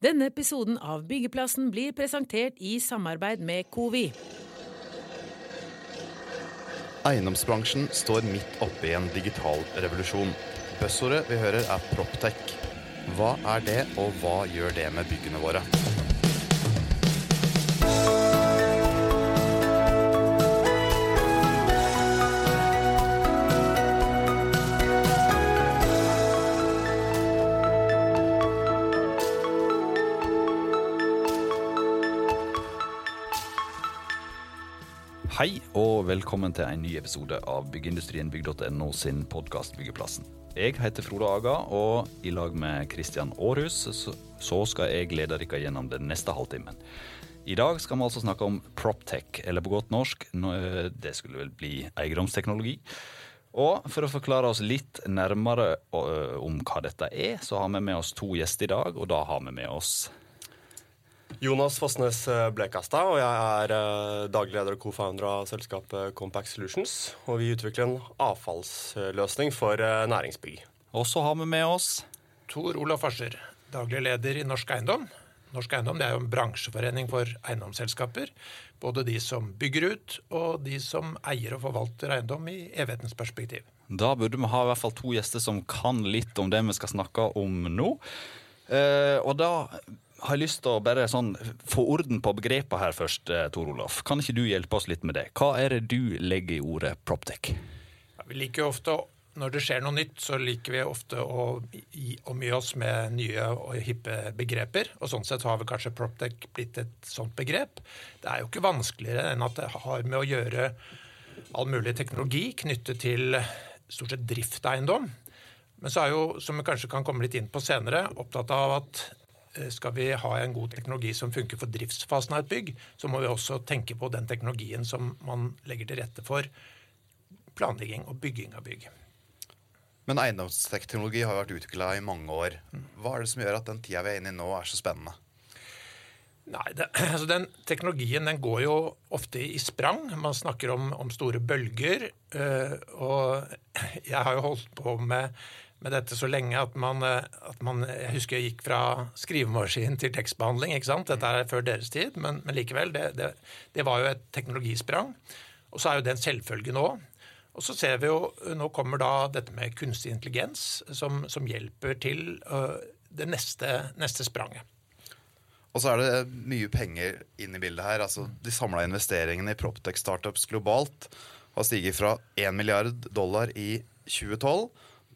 Denne episoden av Byggeplassen blir presentert i samarbeid med Covi. Eiendomsbransjen står midt oppe i en digital revolusjon. Buzzordet vi hører er Proptech. Hva er det, og hva gjør det med byggene våre? Hei og velkommen til en ny episode av Byggeindustrienbygg.no sin podkast Byggeplassen. Jeg heter Frode Aga, og i lag med Kristian Aarhus så, skal jeg lede dere gjennom den neste halvtimen. I dag skal vi altså snakke om Proptech, eller på godt norsk, det skulle vel bli eiendomsteknologi. Og for å forklare oss litt nærmere øh, om hva dette er, så har vi med oss to gjester i dag, og da har vi med oss Jonas Fossnes eh, Blekastad, og jeg er eh, daglig leder og co-founder av selskapet Compact Solutions. Og vi utvikler en avfallsløsning for eh, næringsbygg. Og så har vi med oss Tor Olaf Ascher, daglig leder i Norsk Eiendom. Norsk Eiendom det er jo en bransjeforening for eiendomsselskaper. Både de som bygger ut, og de som eier og forvalter eiendom i evighetens perspektiv. Da burde vi ha i hvert fall to gjester som kan litt om det vi skal snakke om nå. Eh, og da har lyst til å bare sånn få orden på begrepene her først, eh, Tor Olaf. Kan ikke du hjelpe oss litt med det? Hva er det du legger i ordet proptech? Ja, vi liker jo ofte, Når det skjer noe nytt, så liker vi ofte å gi- omgi oss med nye og hippe begreper. Og sånn sett har vi kanskje proptech blitt et sånt begrep. Det er jo ikke vanskeligere enn at det har med å gjøre all mulig teknologi knyttet til stort sett driftseiendom. Men så er jo, som vi kanskje kan komme litt inn på senere, opptatt av at skal vi ha en god teknologi som funker for driftsfasen av et bygg, så må vi også tenke på den teknologien som man legger til rette for planlegging og bygging av bygg. Men eiendomsteknologi har vært utvikla i mange år. Hva er det som gjør at den tida vi er inne i nå, er så spennende? Nei, det, altså Den teknologien den går jo ofte i sprang. Man snakker om, om store bølger. øh, og jeg har jo holdt på med, med dette så lenge at man, øh, at man Jeg husker jeg gikk fra skrivemaskin til tekstbehandling. ikke sant? Dette er før deres tid, men, men likevel. Det, det, det var jo et teknologisprang. Og så er jo det en selvfølge nå. Og så ser vi jo, Nå kommer da dette med kunstig intelligens som, som hjelper til uh, det neste, neste spranget. Og så er det mye penger inn i bildet her. Altså, de samla investeringene i Proptech-startups globalt har stiget fra 1 milliard dollar i 2012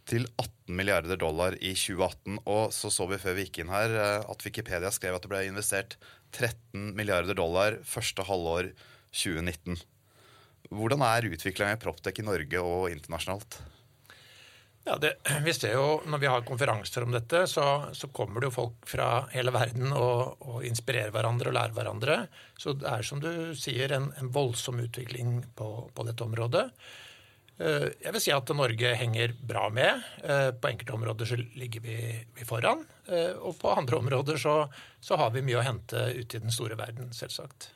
til 18 milliarder dollar i 2018. Og så så vi før vi gikk inn her eh, at Wikipedia skrev at det ble investert 13 milliarder dollar første halvår 2019. Hvordan er utviklinga i Proptech i Norge og internasjonalt? Ja, det, vi ser jo Når vi har konferanser om dette, så, så kommer det jo folk fra hele verden og, og inspirerer hverandre og lærer hverandre. Så det er som du sier, en, en voldsom utvikling på, på dette området. Eh, Jeg vil si at Norge henger bra med. Eh, På enkelte områder så ligger vi, foran. eh, Og på andre områder så, så har vi mye å hente ute i den store verden, selvsagt.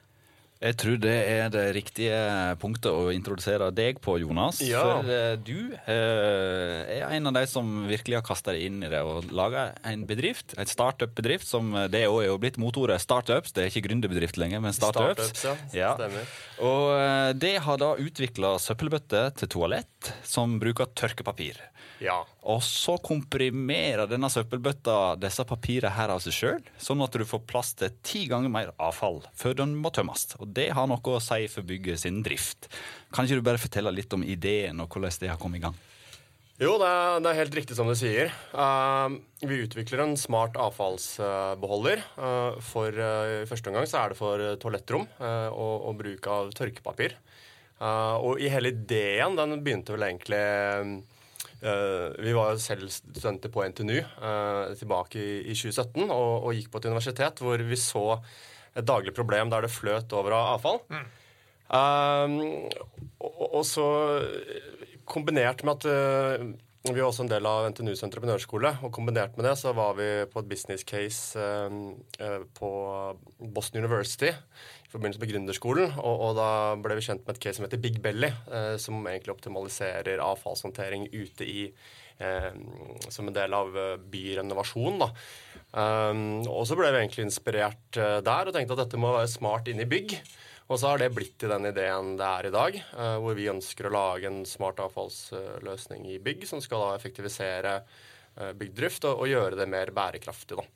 Jeg tror det er det riktige punktet å introdusere deg på, Jonas. Ja. For eh, du eh, er en av de som virkelig har kasta deg inn i det og laga en bedrift, et startup-bedrift, som eh, det òg er jo blitt motordet startups. Det er ikke gründerbedrift lenger, men startups. Startups, ja. Stemmer. Og det har da utvikla søppelbøtter til toalett som bruker tørkepapir. Ja. Og så komprimerer denne søppelbøtta disse papirene her av seg sjøl, sånn at du får plass til ti ganger mer avfall før den må tømmes. Og det har noe å si for bygget sin drift. Kan ikke du bare fortelle litt om ideen og hvordan det har kommet i gang? Jo, det er, det er helt riktig som du sier. Uh, vi utvikler en smart avfallsbeholder. Uh, for uh, I første omgang så er det for toalettrom og, og bruk av tørkepapir. Og i hele ideen, den begynte vel egentlig Vi var jo selv studenter på NTNU tilbake i, i 2017 og, og gikk på et universitet hvor vi så et daglig problem der det fløt over av avfall. Um, og, og så kombinert med at uh, vi er også en del av NTNUs entreprenørskole, og kombinert med det så var vi på et business case eh, eh, på Boston University i forbindelse med gründerskolen. Og, og, da ble vi kjent med et case som heter Big Belly, eh, som egentlig optimaliserer avfallshåndtering ute i eh, Som en del av eh, byrenovasjon. da. Um, og så ble vi egentlig inspirert der og tenkte at dette må være smart inn i bygg. Og så har det blitt til den ideen det er i dag, hvor vi ønsker å lage en smart avfallsløsning i bygg som skal da effektivisere byggdrift og, og, gjøre det mer bærekraftig. da.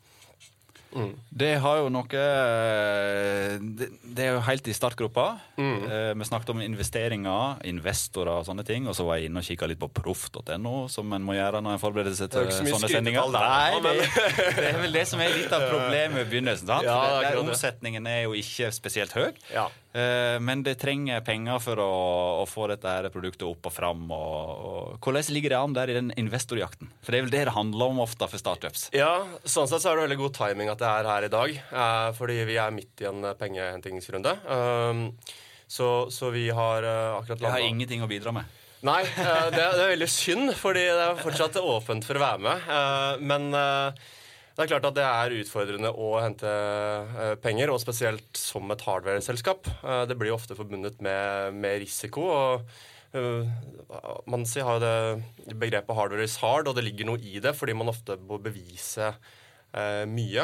Mm. Det har jo noe eh, det, det, er jo helt i startgropa. Mm. Eh, vi snakket om investeringer, investorer og sånne ting. Og så var jeg inne og kikka litt på proff.no, som en må gjøre når en forbereder seg til sånne sendinger. Nei, det, det, er vel det som er litt av problemet i begynnelsen. sant? Ja, der omsetningen er jo ikke spesielt høy. Ja. Eh, men det trenger penger for å, å, få dette her produktet opp og fram. Og, og, hvordan ligger det an der i den investorjakten? For det er vel det det handler om ofte for startups? Ja, sånn sett så er det veldig god timing at det er her i dag. Eh, fordi vi er midt i en pengehentingsrunde. Um, så, så, vi har akkurat landa Jeg har ingenting å bidra med. Nei, det, det, er veldig synd, fordi det er fortsatt åpent for å være med. Men det er klart at det er utfordrende å hente penger, og spesielt som et hardware-selskap. Det blir ofte forbundet med, med risiko. og Man har jo det begrepet 'hardware is hard', og det ligger noe i det, fordi man ofte må bevise mye.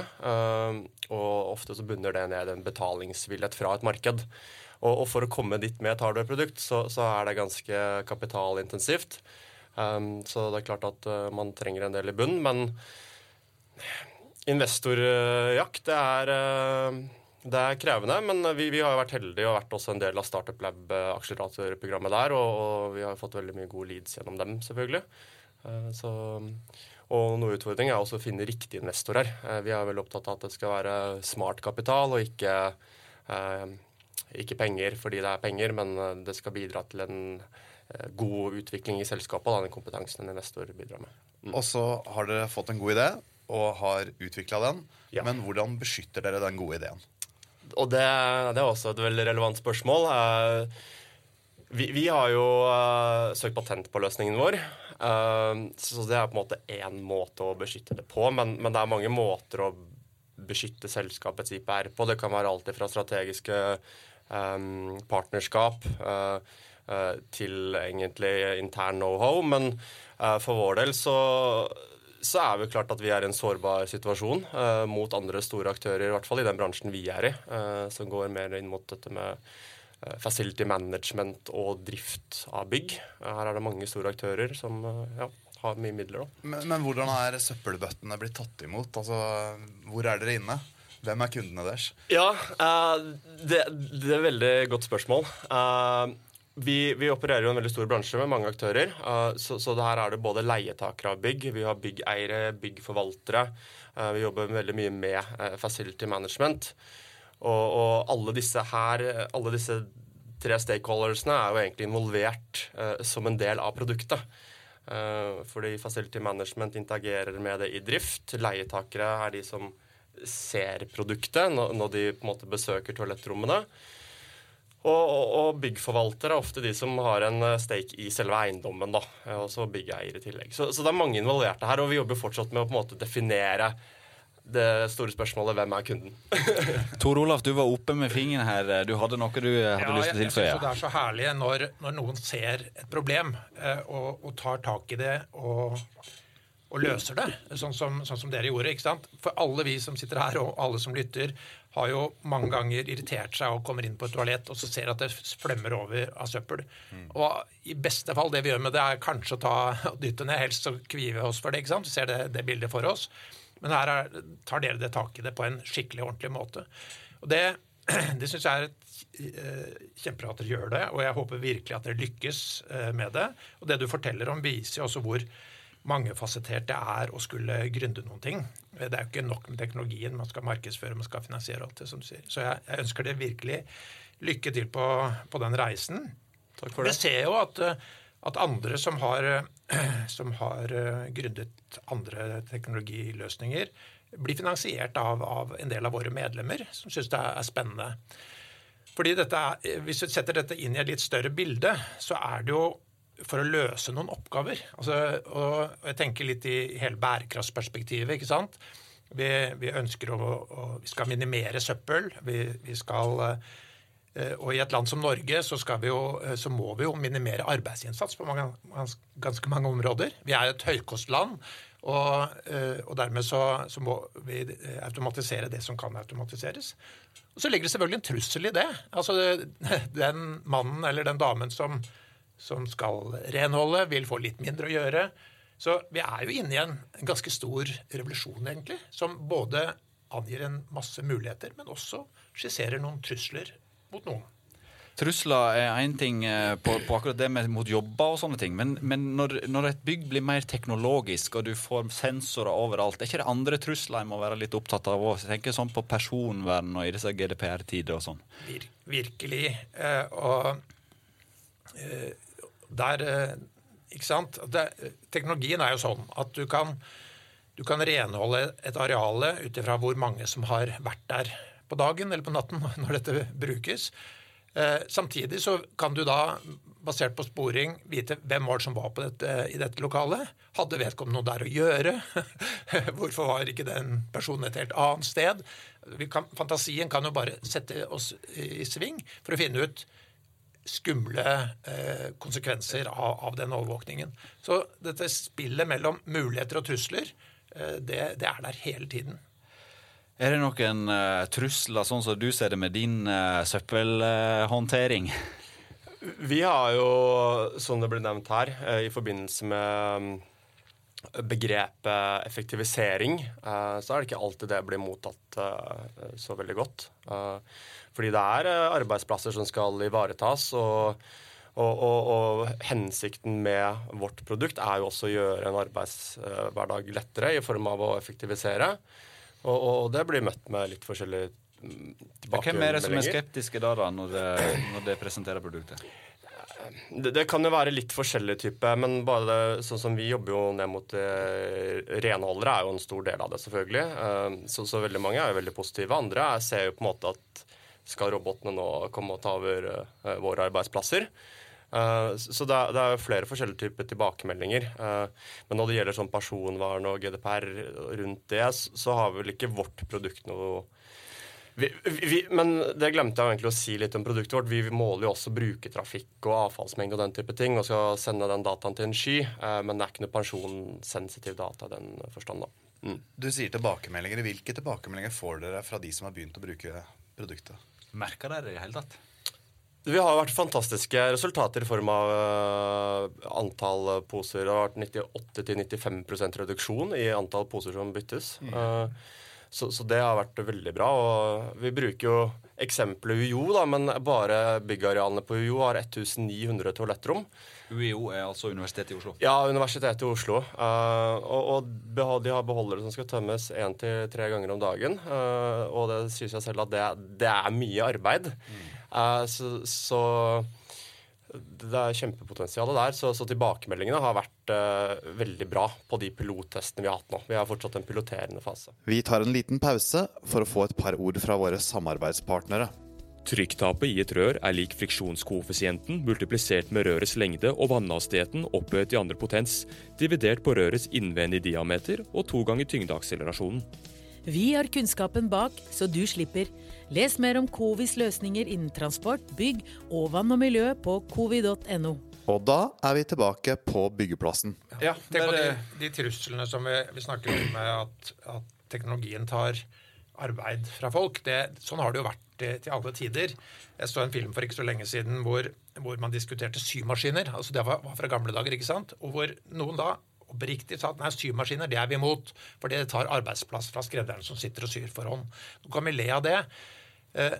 og ofte så bunner det ned en betalingsvillighet fra et marked. Og, og, for å komme dit med et hardware-produkt, så, så, er det ganske kapitalintensivt. Um, så det er klart at man trenger en del i bunn, men Investorjakt, det er, uh, det er krevende, men vi, vi, har vært heldige og vært også en del av Startup Lab-akseleratorprogrammet der. Og, og, vi har fått veldig mye gode leads gjennom dem, selvfølgelig. Eh, så, og noe utfordring er også å finne riktige investorer. Eh, vi er veldig opptatt av at det skal være smart kapital og ikke, ikke penger fordi det er penger, men det skal bidra til en god utvikling i selskapet, den kompetansen en investor bidrar med. Mm. Og så har dere fått en god idé, og har utvikla den. Ja. Men hvordan beskytter dere den gode ideen? Og det, det er også et veldig relevant spørsmål. Vi, vi, har jo søkt patent på løsningen vår. Uh, så det er på en måte én måte å beskytte det på. Men, men, det er mange måter å beskytte selskapets IPR på. Det kan være alt fra strategiske um, partnerskap til egentlig intern know-how. Men for vår del så så er det klart at vi er i en sårbar situasjon uh, mot andre store aktører, i hvert fall i den bransjen vi er i, uh, som går mer inn mot dette med uh, facility management og drift av bygg. her er det mange store aktører som ja, har mye midler. Men, men, hvordan er søppelbøttene blitt tatt imot? Altså, hvor er dere inne? Hvem er kundene deres? Ja, det, det, er et veldig godt spørsmål. Vi, vi, opererer jo en veldig stor bransje med mange aktører. Så, så her er det både leietakere av bygg, vi har byggeiere, byggforvaltere. Vi jobber veldig mye med facility management. Og, og, alle disse her, alle disse tre stakeholdersene er jo egentlig involvert som en del av produktet. fordi facility management interagerer med det i drift. Leietakere er de som ser produktet når, når de på en måte besøker toalettrommene. Og, og, og, byggforvaltere er ofte de som har en eh, stake i selve eiendommen. da, Og så byggeier i tillegg. Så, så, det er mange involverte her, og vi jobber fortsatt med å på en måte definere det store spørsmålet hvem er kunden? Tor Olaf, du var oppe med fingeren her. Du hadde noe du hadde ja, lyst til å tilføye? Ja, det er så herlig når, når noen ser et problem eh, og, og, tar tak i det og, og løser det, sånn som, sånn som, dere gjorde. ikke sant? For alle vi som sitter her, og alle som lytter, har jo mange ganger irritert seg og kommer inn på et toalett og så ser at det flømmer over av søppel. Mm. Og i beste fall, det vi gjør med det, er kanskje å ta og dytte ned, helst så kvier vi oss for det. ikke sant? Vi ser det, det bildet for oss. Men her er, tar dere det tak i det på en skikkelig ordentlig måte. Og Det, det syns jeg er et uh, kjempebra at dere gjør det, og jeg håper virkelig at dere lykkes uh, med det. Og det du forteller om, viser jo også hvor mangefasettert det er å skulle gründe noen ting. Det er jo ikke nok med teknologien. Man skal markedsføre, man skal finansiere alt det, som du sier. Så jeg, jeg ønsker dere virkelig lykke til på, på, den reisen. Takk for det. Jeg ser jo at, at andre som har, som har eh, gründet andre teknologiløsninger, blir finansiert av, av, en del av våre medlemmer, som syns det er spennende. Fordi dette er, Hvis du setter dette inn i et litt større bilde, så er det jo for å løse noen oppgaver. Altså, og jeg tenker litt i hele bærekraftsperspektivet. ikke sant? Vi, vi ønsker å, å, vi skal minimere søppel. Vi, vi skal eh, og i et land som Norge så, vi jo, eh, så, må vi jo minimere arbeidsinnsats på mange, ganske mange områder. Vi er et høykostland, og, eh, og dermed så, så, må vi automatisere det som kan automatiseres. Og Så ligger det selvfølgelig en trussel i det. Altså Den mannen eller den damen som, som skal renholde, vil få litt mindre å gjøre. Så vi er jo inne i en ganske stor revolusjon, egentlig, som både angir en masse muligheter, men også skisserer noen trusler mot noen. Trusler er én ting eh, på, på, akkurat det med mot jobber og sånne ting. Men, men når, når, et bygg blir mer teknologisk, og du får sensorer overalt, er ikke det andre trusler jeg må være litt opptatt av? òg? tenker sånn på personvern og i disse GDPR-tider og sånn. Vir, virkelig. Eh, og eh, der ikke sant? Det, teknologien er jo sånn at du kan, du kan renholde et areale ut ifra hvor mange som har vært der på dagen eller på natten når dette brukes. Eh, samtidig så kan du da, basert på sporing, vite hvem var det som var dette, i dette lokalet. Hadde vedkommende noe der å gjøre? Hvorfor var ikke den personen et helt annet sted? Kan, fantasien kan jo bare sette oss i sving for å finne ut skumle eh, konsekvenser av, av, den overvåkningen. Så dette spillet mellom muligheter og trusler, eh, det, det, er der hele tiden. Er det noen uh, trusler, sånn som du ser det med din uh, søppelhåndtering? Vi har jo, som det ble nevnt her, uh, i forbindelse med um, begrepet effektivisering, så er det ikke alltid det blir mottatt så veldig godt. Fordi det er eh, arbeidsplasser som skal ivaretas. og og, og, og, hensikten med vårt produkt er jo også å gjøre en arbeidshverdag lettere i form av å effektivisere. Og, og det blir møtt med litt forskjellige tilbakemeldinger. Hvem er det som er skeptiske da, da når, det, når det presenterer produktet? Det, det, kan jo være litt forskjellig type, men bare sånn som vi jobber jo ned mot eh, renholdere, er jo en stor del av det, selvfølgelig. Eh, så, så, veldig mange er jo veldig positive. Andre ser jo på en måte at skal robotene nå komme og ta over uh, våre arbeidsplasser. Uh, så det er, det er, flere forskjellige typer tilbakemeldinger. Uh, men når det gjelder sånn personvern og GDPR rundt det, så har vel ikke vårt produkt noe vi, vi, men det glemte jeg egentlig å si litt om produktet vårt. Vi måler jo også brukertrafikk og avfallsmengde og den type ting, og skal sende den dataen til en sky. men det er ikke noe pensjonssensitiv data i den forstand, da. Mm. Du sier tilbakemeldinger. Hvilke tilbakemeldinger får dere fra de som har begynt å bruke produktet? Merker dere det i det hele tatt? Vi har vært fantastiske resultater i form av uh, antall poser. Det har vært 98-95% reduksjon i antall poser som byttes. Mm. Uh, så, så, det har vært veldig bra. Og vi bruker jo eksempelet UiO, da, men bare byggarealene på UiO har 1900 toalettrom. UiO er altså Universitetet i Oslo? Ja, Universitetet i Oslo. Uh, og, og, de har beholdere som skal tømmes én til tre ganger om dagen. Og det sier seg selv at det, det er mye arbeid. Mm. Uh, så, så, det er kjempepotensial der. Så, så, tilbakemeldingene har vært veldig bra på de pilottestene vi har hatt nå. Vi har fortsatt en piloterende fase. Vi tar en liten pause for å få et par ord fra våre samarbeidspartnere. Trykktapet i et rør er lik friksjonskoeffisienten multiplisert med rørets lengde og vannhastigheten opphøyet i andre potens, dividert på rørets innvendige diameter og to ganger tyngdeakselerasjonen. Vi har kunnskapen bak, så du slipper. Les mer om Covis løsninger innen transport, bygg og vann og miljø på covi.no. Og da er vi tilbake på byggeplassen. Ja, Tenk på de, de truslene som vi, vi snakker om, med at, at teknologien tar arbeid fra folk. Det, sånn har det jo vært til alle tider. Jeg så en film for ikke så lenge siden hvor, hvor man diskuterte symaskiner. altså Det var, var, fra gamle dager. ikke sant? Og hvor noen da oppriktig sa at nei, symaskiner det er vi imot, for det tar arbeidsplass fra skredderen som sitter og syr for hånd. Nå kan vi le av det. Eh,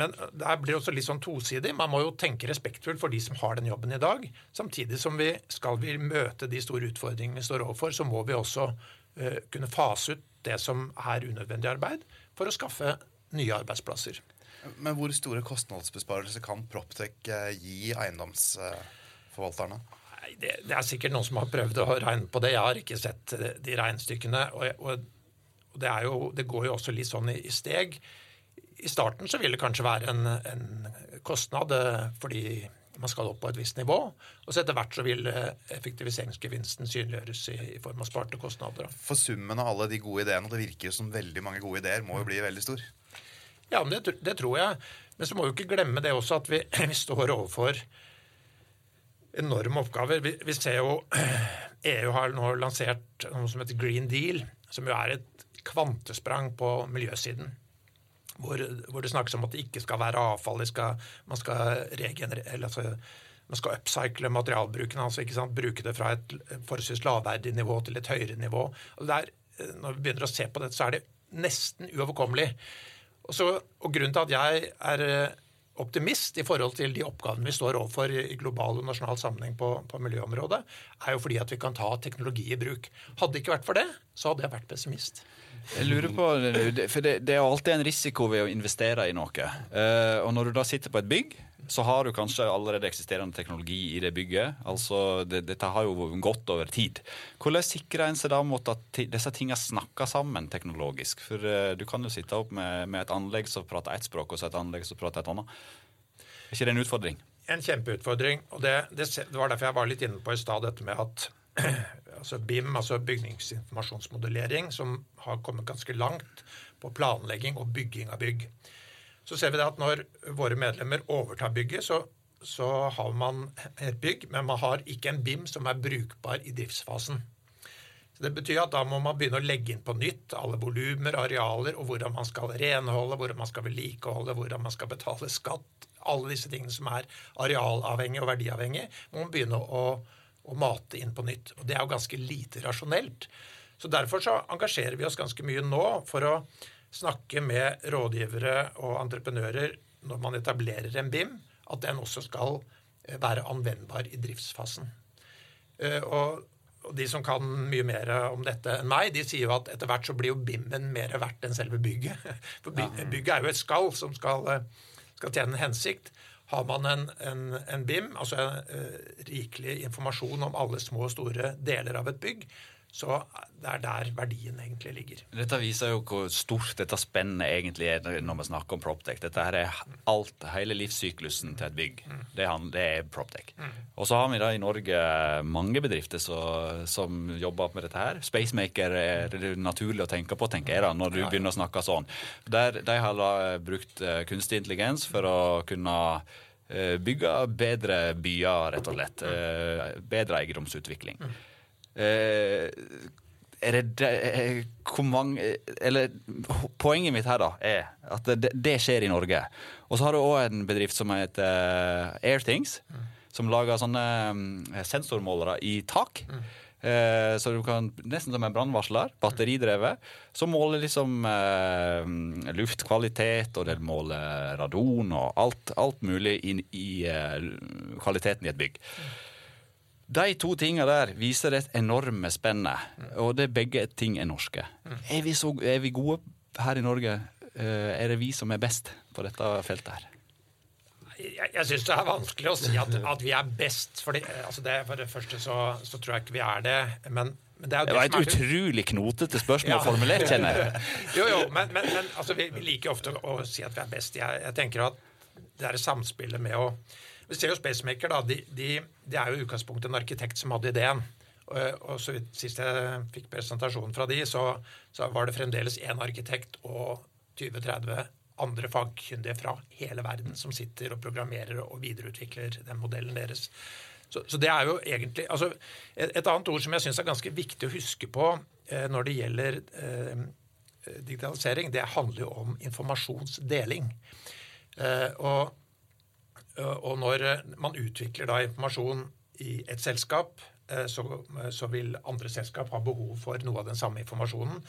men det blir også litt sånn tosidig. Man må jo tenke respektfullt for de som har den jobben i dag. Samtidig som vi skal vi møte de store utfordringene vi står overfor, så må vi også uh, kunne fase ut det som er unødvendig arbeid, for å skaffe nye arbeidsplasser. Men hvor store kostnadsbesparelser kan Proptech uh, gi eiendomsforvalterne? Nei, det, det, er sikkert noen som har prøvd å regne på det. Jeg har ikke sett de regnestykkene. og, og, og det, jo, det, går jo også litt sånn i, i steg. I starten så vil det kanskje være en, en kostnad, eh, fordi man skal opp på et visst nivå. Og så etter hvert så vil eh, effektiviseringsgevinsten synliggjøres i, i form av sparte kostnader. For summen av alle de gode ideene, og det virker som veldig mange gode ideer, må jo bli veldig stor. Ja, men det, det tror jeg. Men så må vi ikke glemme det også at vi, vi står overfor enorme oppgaver. Vi, vi ser jo EU har nå lansert noe som heter Green Deal, som jo er et kvantesprang på miljøsiden. Hvor, hvor det snakkes om at det ikke skal være avfall, skal, man skal regenerere altså, man skal upcycle materialbruken, altså ikke sant? bruke det fra et forholdsvis lavverdig nivå til et høyere nivå. Og der, når vi begynner å se på dette, så er det nesten uoverkommelig. Og, så, og Grunnen til at jeg er optimist i forhold til de oppgavene vi står overfor i global og nasjonal sammenheng på, på miljøområdet, er jo fordi at vi kan ta teknologi i bruk. Hadde det ikke vært for det, så hadde jeg vært pessimist. Jeg lurer på, for det, det er alltid en risiko ved å investere i noe. Eh, og når du da sitter på et bygg, så har du kanskje allerede eksisterende teknologi i det bygget. Altså, det, Dette har jo gått over tid. Hvordan sikrer en seg da mot at disse tingene snakker sammen teknologisk? For uh, du kan jo sitte opp med, med et anlegg som prater ett språk, og så et anlegg som prater et annet. Er ikke det en utfordring? En kjempeutfordring. og det, det, var derfor jeg var litt inne på i stad dette med at altså BIM, altså bygningsinformasjonsmodellering, som har kommet ganske langt på planlegging og bygging av bygg. Så ser vi det at når våre medlemmer overtar bygget, så, så har man et bygg, men man har ikke en BIM som er brukbar i driftsfasen. Så Det betyr at da må man begynne å legge inn på nytt alle volumer, arealer, og hvordan man skal renholde, hvordan man skal vedlikeholde, hvordan man skal betale skatt. Alle disse tingene som er arealavhengige og verdiavhengige, må man begynne å, å mate inn på nytt. Og det er jo ganske lite rasjonelt. Så Derfor så engasjerer vi oss ganske mye nå for å snakke med rådgivere og entreprenører når man etablerer en BIM, at den også skal eh, være anvendbar i driftsfasen. Eh, Og, de som kan mye mer om dette enn meg, de sier jo at etter hvert så blir jo BIM-en mer verdt enn selve bygget. For bygget er jo et skall som skal, eh, skal tjene en hensikt. Har man en, en, en BIM, altså eh, rikelig informasjon om alle små og store deler av et bygg, så det er der verdien egentlig ligger. Dette viser jo hvor stort dette spennet egentlig er når vi snakker om Proptech. Dette her er alt, hele livssyklusen til et bygg. Det, er det er Proptech. Og så har vi da i Norge mange bedrifter som, som jobber med dette her. Spacemaker er det naturlig å tenke på, tenker jeg da, når du begynner å snakke sånn. Der, de har da brukt eh, kunstig intelligens for å kunne eh, bygge bedre byer, rett og slett. Eh, Bedre eiendomsutvikling. Eh, er det, det eh, hvor mange Eller poenget mitt her da er at det, det skjer i Norge. Og så har du òg en bedrift som heter eh, Airthings, som lager sånne mm, sensormålere i tak. Eh, så du kan nesten som en brannvarsler, batteridrevet, som måler liksom eh, luftkvalitet, og det måler radon og alt, alt mulig inn i eh, kvaliteten i et bygg. De to tinga der viser det enorme spennet, og det begge ting er norske. Er vi, så, er vi gode her i Norge? Eh, Er det vi som er best på dette feltet her? Jeg, jeg syns det er vanskelig å si at, at vi er best. For det, altså det, for det første så, så tror jeg ikke vi er det. Men, men det er Det var et er utrolig knotete spørsmål Ja. formulert, kjenner jeg. Jo, jo, men, men, men altså, vi, vi liker ofte å si at vi er best. Jeg, jeg tenker at det er samspillet med å Vi ser jo Spacemaker, da. De, de, de er jo i utgangspunktet en arkitekt som hadde ideen. Og, og så vidt sist jeg fikk presentasjonen fra de, så, så var det fremdeles én arkitekt og 20-30 andre fagkyndige fra hele verden som sitter og programmerer og videreutvikler den modellen deres. Så, så det er jo egentlig altså, et, et annet ord som jeg syns er ganske viktig å huske på eh, når det gjelder eh, digitalisering, det handler jo om informasjonsdeling. Eh, og, og når eh, man utvikler da informasjon i et selskap, eh, så, vil andre selskap ha behov for noe av den samme informasjonen.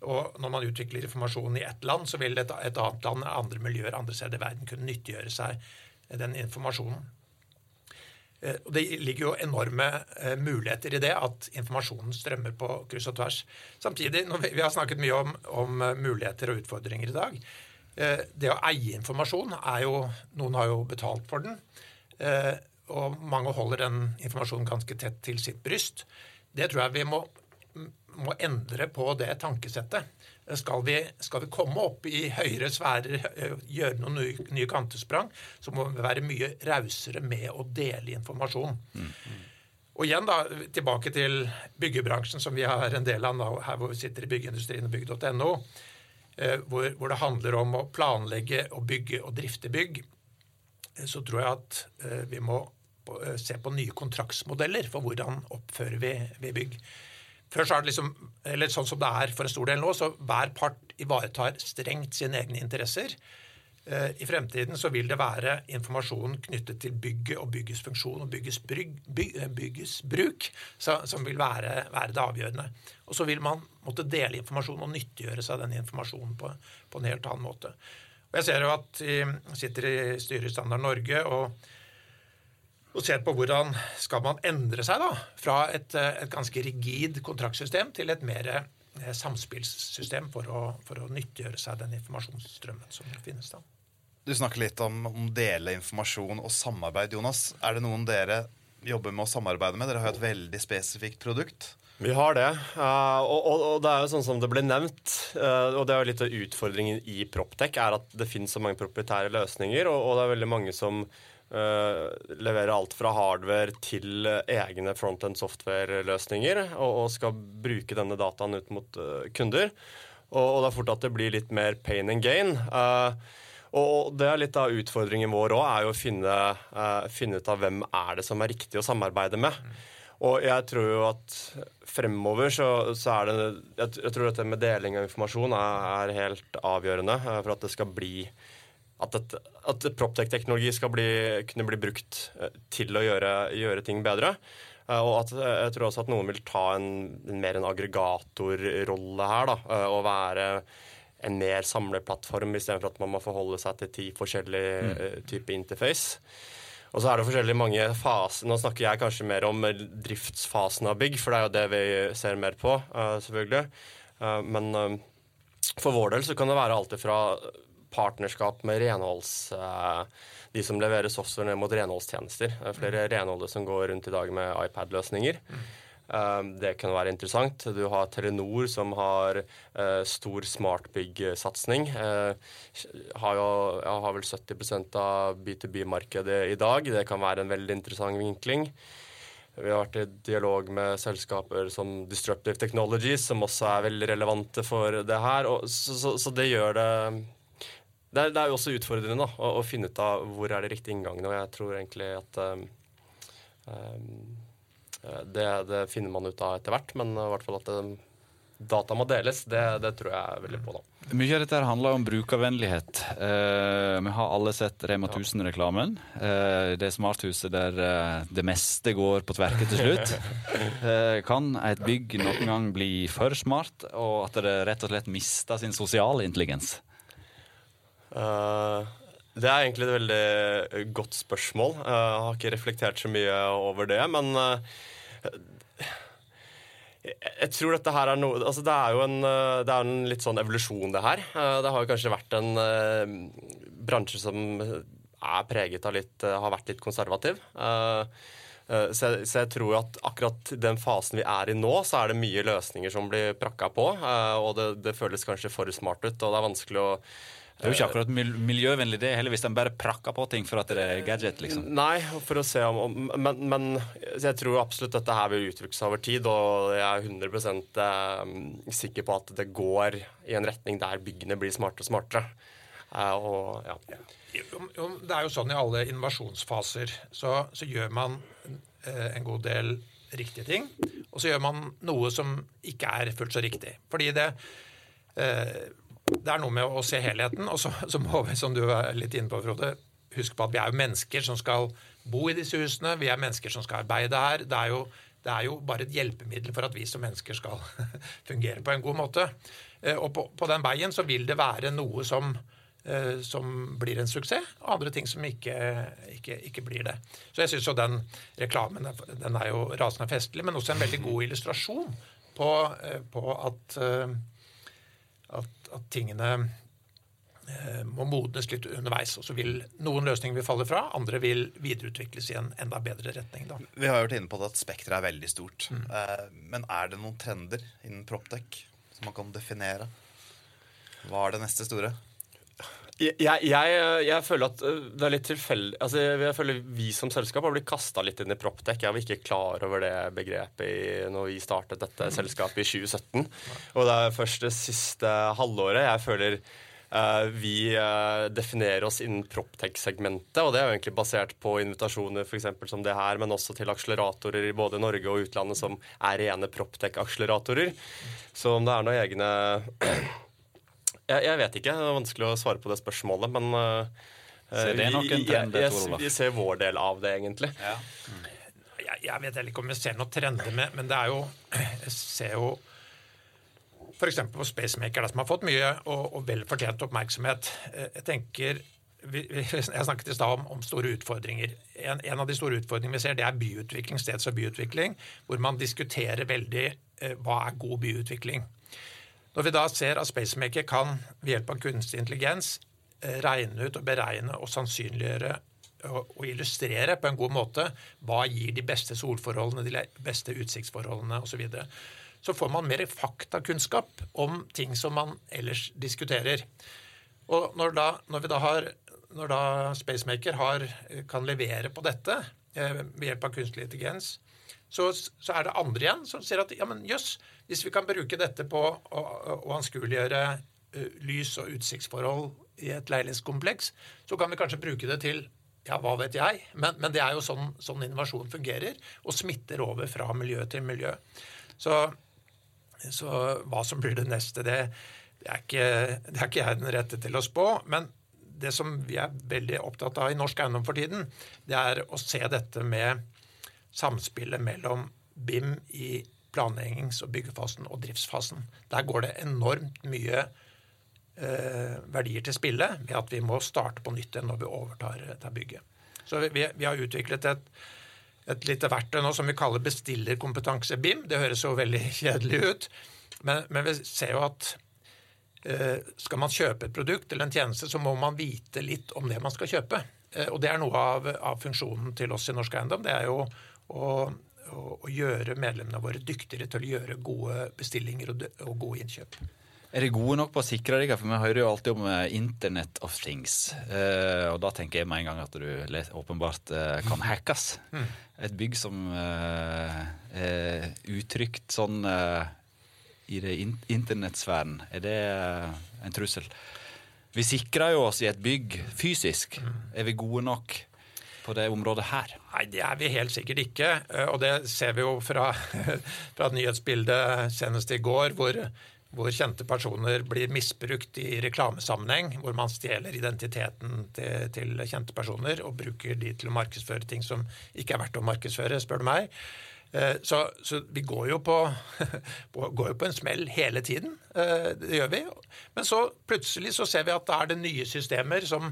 Og når man utvikler informasjon i ett land, så vil et, et annet land, andre miljøer, andre steder i verden kunne nyttiggjøre seg den informasjonen. Eh, Og Det ligger jo enorme eh, muligheter i det, at informasjonen strømmer på kryss og tvers. Samtidig, vi, vi har snakket mye om, om eh, muligheter og utfordringer i dag. Eh, Det å eie informasjon er jo Noen har jo betalt for den. eh, Og mange holder den informasjonen ganske tett til sitt bryst. Det tror jeg vi må, må endre på det tankesettet. Skal vi, skal vi komme opp i høyere sfærer, eh, gjøre noen nye, nye kantesprang, så må vi være mye rausere med å dele informasjon. Og igjen da, Tilbake til byggebransjen, som vi har en del av nå, her hvor vi sitter i byggeindustrien og bygg.no. Eh, hvor, hvor, det handler om å planlegge og bygge og drifte bygg. Eh, så tror jeg at eh, vi må se på nye kontraktsmodeller for hvordan oppfører vi, vi bygg. Før så er det liksom, eller sånn som det er for en stor del nå, så hver part ivaretar strengt sine egne interesser. Eh, I fremtiden så vil det være informasjon knyttet til bygget og byggets funksjon og byggets, brygg, byg, eh, byggets bruk som vil være, være, det avgjørende. Og så vil man måtte dele informasjon og nyttiggjøre seg den informasjonen på, på en helt annen måte. Og Jeg ser jo at jeg sitter i styret i Standard Norge og og ser på hvordan skal man endre seg da, fra et, eh, et ganske rigid kontraktsystem til et mer eh, samspillssystem for å, for å nyttiggjøre seg den informasjonsstrømmen som finnes. da. Du snakker litt om, om dele informasjon og samarbeid, Jonas. Er det noen dere jobber med å samarbeide med? Dere har jo et veldig spesifikt produkt. Vi har det. Uh, og, og, og, det er jo sånn som det ble nevnt, uh, og det er jo litt av utfordringen i Proptech, er at det finnes så mange proprietære løsninger, og, og det er veldig mange som Uh, leverer alt fra hardware til egne front-end software-løsninger og, og, skal bruke denne dataen ut mot uh, kunder. Og, og, det er fort at det blir litt mer pain and gain. Uh, og det er litt av utfordringen vår òg, er jo å finne, finne, ut av hvem er det som er riktig å samarbeide med. Og jeg tror jo at fremover så, så er det jeg, tror dette med deling av informasjon er, er helt avgjørende for at det skal bli at, et, at Proptech-teknologi skal bli, kunne bli brukt eh, til å gjøre, gjøre ting bedre. Eh, og at, eh, jeg tror også at noen vil ta en, en mer en aggregatorrolle her. Da, og være en mer samleplattform istedenfor at man må forholde seg til ti forskjellige mm. typer interface. Og så er det forskjellige mange faser. Nå snakker jeg kanskje mer om driftsfasen av bygg, for det er jo det vi ser mer på, selvfølgelig. Men for vår del så kan det være alt fra partnerskap med renholds... Eh, de som leverer software mot renholdstjenester. Det er flere mm. renholdere som går rundt i dag med iPad-løsninger. Mm. Eh, det kan være interessant. Du har Telenor som har uh, stor smartbygg-satsing. Uh, har, jo, har vel 70% av B2B-markedet i dag. Det kan være en veldig interessant vinkling. Vi har vært i dialog med selskaper som Disruptive Technologies, som også er veldig relevante for det her. Og, så, så, så det gjør det det er, det er jo også utfordrende da, å, å, finne ut av hvor er det riktige inngangene. Og jeg tror egentlig at um, det, det, finner man ut av etter hvert, men i hvert fall at det, data må deles, det, det, tror jeg veldig på. da. Mye av dette handler om brukervennlighet. Uh, vi har alle sett Rema 1000-reklamen. Uh, det smarthuset der uh, det meste går på tverke til slutt. kan et bygg noen gang bli for smart, og at det rett og slett mister sin sosiale intelligens? Uh, det er egentlig et veldig eh, godt spørsmål. Uh, jeg har ikke reflektert så mye over det, men uh, jeg tror dette her er noe altså Det er jo en, det er en litt sånn evolusjon, det her. Det har jo kanskje vært en bransje som er preget av litt Har vært litt konservativ. Så jeg, så jeg, tror at akkurat den fasen vi er i nå, så er det mye løsninger som blir prakka på. Og det, det føles kanskje for smart ut, og det er vanskelig å det er jo ikke akkurat miljøvennlig det heller, hvis de bare prakker på ting for at det er gadget. liksom. Nei, for å se om, men, men jeg tror absolutt dette her vil utvikle seg over tid, og jeg er 100 eh, sikker på at det går i en retning der byggene blir smartere og smartere. Eh, og, ja. Det er jo sånn i alle innovasjonsfaser så, så gjør man eh, en god del riktige ting, og så gjør man noe som ikke er fullt så riktig. Fordi det det er noe med å se helheten. Og så, så, må vi, som du er litt inne på, Frode, huske på at vi er jo mennesker som skal bo i disse husene. Vi er mennesker som skal arbeide her. Det er jo, det er jo bare et hjelpemiddel for at vi som mennesker skal fungere på en god måte. Eh, og på, på den veien så vil det være noe som, eh, som blir en suksess, og andre ting som ikke, ikke, ikke blir det. Så jeg syns jo den reklamen den er jo rasende festlig, men også en veldig god illustrasjon på, eh, på at at, tingene eh, må modnes litt underveis. og så vil Noen løsninger vil falle fra, andre vil videreutvikles i en enda bedre retning. Da. Vi har vært inne på at spekteret er veldig stort. Mm. Eh, men er det noen trender innen Proptech som man kan definere? Hva er det neste store? Jeg, jeg, jeg, føler at øh, det er litt tilfeldig altså, Jeg føler Vi som selskap har blitt kasta litt inn i Proptech. Jeg var ikke klar over det begrepet i, når vi startet dette selskapet i 2017. Og det er først det siste halvåret jeg føler uh, vi uh, definerer oss innen Proptech-segmentet. Og det er jo egentlig basert på invitasjoner for eksempel, som det her, men også til akseleratorer i både Norge og utlandet som er rene Proptech-akseleratorer. Så om det er noen egne jeg, jeg, vet ikke. Det er vanskelig å svare på det spørsmålet, men uh, det er trend, jeg, jeg, vi ser vår del av det, egentlig. Ja. Mm. Jeg, jeg, vet heller ikke om jeg ser noen trender med, men det er jo Jeg ser jo f.eks. på Spacemaker, der som har fått mye og, og vel fortjent oppmerksomhet. Eh, jeg tenker jeg snakket i stad om, om, store utfordringer. En, en, av de store utfordringene vi ser, det er byutvikling, steds- og byutvikling, hvor man diskuterer veldig eh, hva er god byutvikling. Når vi da ser at Spacemaker kan ved hjelp av kunstig intelligens eh, regne ut og beregne og sannsynliggjøre og illustrere på en god måte hva gir de beste solforholdene, de beste utsiktsforholdene osv. Så, videre. så får man mer faktakunnskap om ting som man ellers diskuterer. Og når, da, når, da har, når da Spacemaker har, kan levere på dette eh, ved hjelp av kunstig intelligens, så, så, er det andre igjen som sier at ja, men jøss, hvis vi kan bruke dette på å, å anskueliggjøre uh, lys- og utsiktsforhold i et leilighetskompleks, så kan vi kanskje bruke det til ja, hva vet jeg? Men, men det er jo sånn, sånn, innovasjon fungerer, og smitter over fra miljø til miljø. Så, så hva som blir det neste, det, det, er ikke, det er ikke jeg den rette til å spå. Men det som vi er veldig opptatt av i norsk eiendom for tiden, det er å se dette med samspillet mellom BIM i planleggings- og byggefasen og driftsfasen. Der går det enormt mye eh, verdier til spille ved at vi må starte på nytt når vi overtar dette bygget. Så vi, vi har utviklet et, et lite verktøy nå som vi kaller bestillerkompetanse BIM. Det høres jo veldig kjedelig ut, men, men vi ser jo at eh, skal man kjøpe et produkt eller en tjeneste, så må man vite litt om det man skal kjøpe. Eh, og det er noe av, av funksjonen til oss i Norsk Eiendom. Det er jo å å, å, gjøre medlemmene våre dyktigere til å gjøre gode bestillinger og, og gode innkjøp. Er de gode nok på å sikre deg? For vi hører jo alltid om uh, Internet of Things. Uh, og da tenker jeg med en gang at du åpenbart uh, kan hackes. Mm. Et bygg som er uttrykt sånn i det in internettsfæren, er det en trussel? Vi sikrer jo oss i et bygg fysisk. Mm. Er vi gode nok? På det området her? Nei, Det er vi helt sikkert ikke. Eh, og det ser vi jo fra, fra nyhetsbildet senest i går, hvor, hvor, kjente personer blir misbrukt i reklamesammenheng. Hvor man stjeler identiteten til, til, kjente personer og bruker de til å markedsføre ting som ikke er verdt å markedsføre, spør du meg. Eh, så, så, vi går jo, på, går jo, på, en smell hele tiden. Eh, det gjør vi. Men så plutselig så ser vi at det er det nye systemer som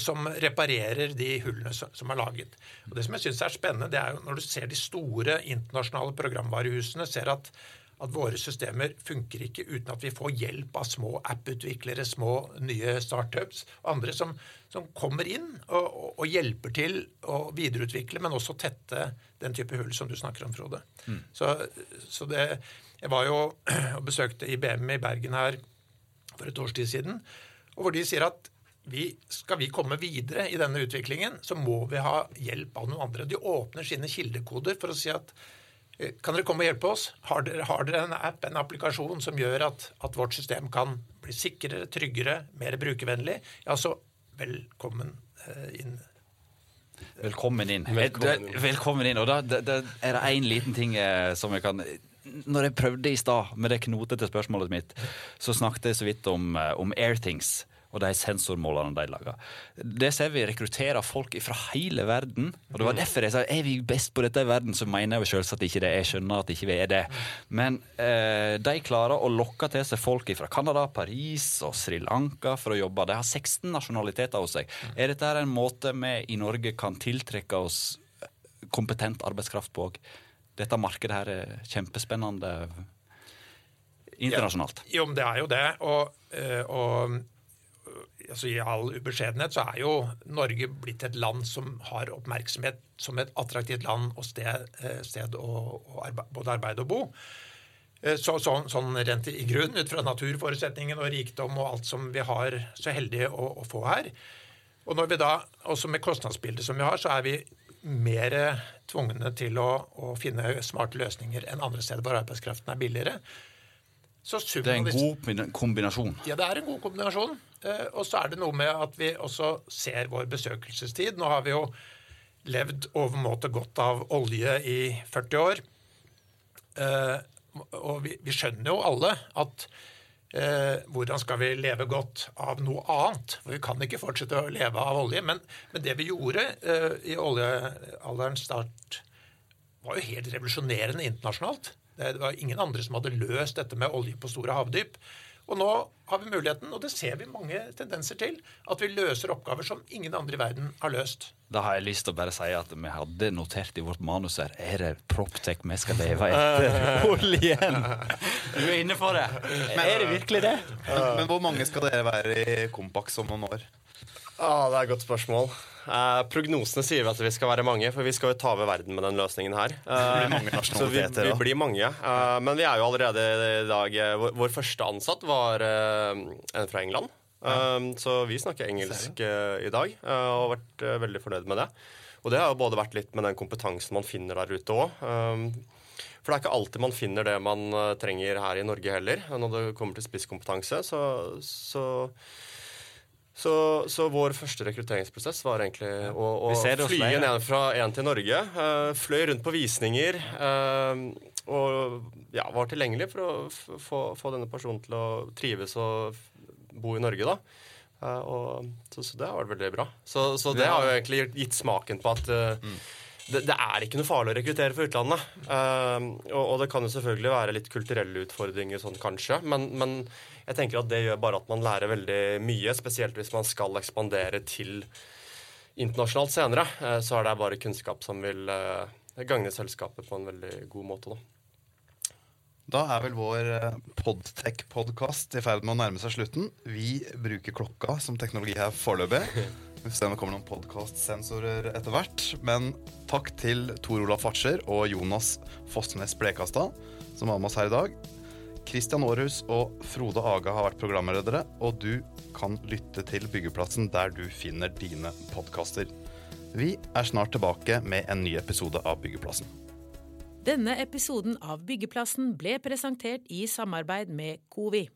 som reparerer de hullene som er laget. Og Det som jeg syns er spennende, det er jo når du ser de store internasjonale programvarehusene, ser at, at våre systemer funker ikke uten at vi får hjelp av små app-utviklere, små nye startups og andre som, som kommer inn og, og, og, hjelper til å videreutvikle, men også tette den type hull som du snakker om, Frode. Mm. Så, så det, Jeg var jo og besøkte IBM i Bergen her for et års tid siden, og hvor de sier at vi, skal vi komme videre i denne utviklingen, så må vi ha hjelp av noen andre. De åpner sine kildekoder for å si at eh, kan dere komme og hjelpe oss? Har dere, har dere en app, en applikasjon som gjør at, at, vårt system kan bli sikrere, tryggere, mer brukervennlig? Ja, så velkommen eh, inn. Velkommen inn. Velkommen inn. Velkommen inn. Og da, da, da er det én liten ting eh, som jeg kan Når jeg prøvde i stad med det knotete spørsmålet mitt, så snakket jeg så vidt om, om Airthings og de sensormålerne de lager. Det ser vi rekrutterer folk fra hele verden. Og det var derfor jeg sa er vi best på dette i verden, så mener jeg selvsagt ikke det. Jeg skjønner at ikke vi er det. Men eh, de klarer å lokke til seg folk fra Canada, Paris og Sri Lanka for å jobbe. De har 16 nasjonaliteter hos seg. Er dette en måte vi i Norge kan tiltrekke oss kompetent arbeidskraft på òg? Dette markedet her er kjempespennende internasjonalt. Ja, jo, men det er jo det. Og, eh, og altså I all ubeskjedenhet så er jo Norge blitt et land som har oppmerksomhet som et attraktivt land og sted, eh, sted å, å arbeide, både arbeide og bo. Eh, så, så, sånn rent i grunn, ut fra naturforutsetningen og rikdom og alt som vi har så heldige å, å få her. Og når vi da, også med kostnadsbildet som vi har, så er vi mer tvungne til å, å finne smarte løsninger enn andre steder hvor arbeidskraften er billigere. Så det er en god kombinasjon? Ja, det er en god kombinasjon. Eh, og så er det noe med at vi også ser vår besøkelsestid. Nå har vi jo levd overmåte godt av olje i 40 år. Eh, og vi, skjønner jo alle at eh, hvordan skal vi leve godt av noe annet? For vi kan ikke fortsette å leve av olje. Men, men det vi gjorde i oljealderens start, var jo helt revolusjonerende internasjonalt. Det var ingen andre som hadde løst dette med olje på store havdyp. Og nå har vi muligheten, og det ser vi mange tendenser til, at vi løser oppgaver som ingen andre i verden har løst. Da har jeg lyst til å bare si at vi hadde notert i vårt manus her Er det Proptech vi skal leve etter oljen? Du er inne på det. Men er det virkelig det? Men hvor mange skal dere være i Kompaks om noen år? Ah, det er et godt spørsmål. Eh, prognosene sier at vi skal være mange, for vi skal jo ta over verden med den løsningen her. Eh, så vi, vi, blir mange. Eh, men vi er jo allerede i dag eh, vår, vår, første ansatt var eh, en fra England. Eh, så vi snakker engelsk i dag og har vært veldig fornøyd med det. Og det har jo både vært litt med den kompetansen man finner der ute òg. For det er ikke alltid man finner det man trenger her i Norge heller. Når det kommer til spisskompetanse, så, så så, så, vår første rekrutteringsprosess var egentlig å, å fly ned fra én til Norge. Uh, fløy rundt på visninger uh, og ja, var tilgjengelig for å få denne personen til å trives og bo i Norge. da. Uh, og, så, så, det har vært veldig bra. Så, så det har jo egentlig gitt smaken på at mm. det, det, er ikke noe farlig å rekruttere fra utlandet. Og, og, det kan jo selvfølgelig være litt kulturelle utfordringer sånn kanskje, men, men jeg tenker at det gjør bare at man lærer veldig mye, spesielt hvis man skal ekspandere til internasjonalt senere. Eh, så er det bare kunnskap som vil eh, gagne selskapet på en veldig god måte. da. Da er vel vår eh, Podtech-podkast i ferd med å nærme seg slutten. Vi bruker klokka som teknologi her foreløpig. Vi får se om det kommer noen podkastsensorer etter hvert. Men takk til Tor Olaf Fartser og Jonas Fossnes Blekastad, som var med oss her i dag. Kristian Aarhus og Frode Aga har vært programledere, og du kan lytte til Byggeplassen der du finner dine podkaster. Vi er snart tilbake med en ny episode av Byggeplassen. Denne episoden av Byggeplassen ble presentert i samarbeid med Covi.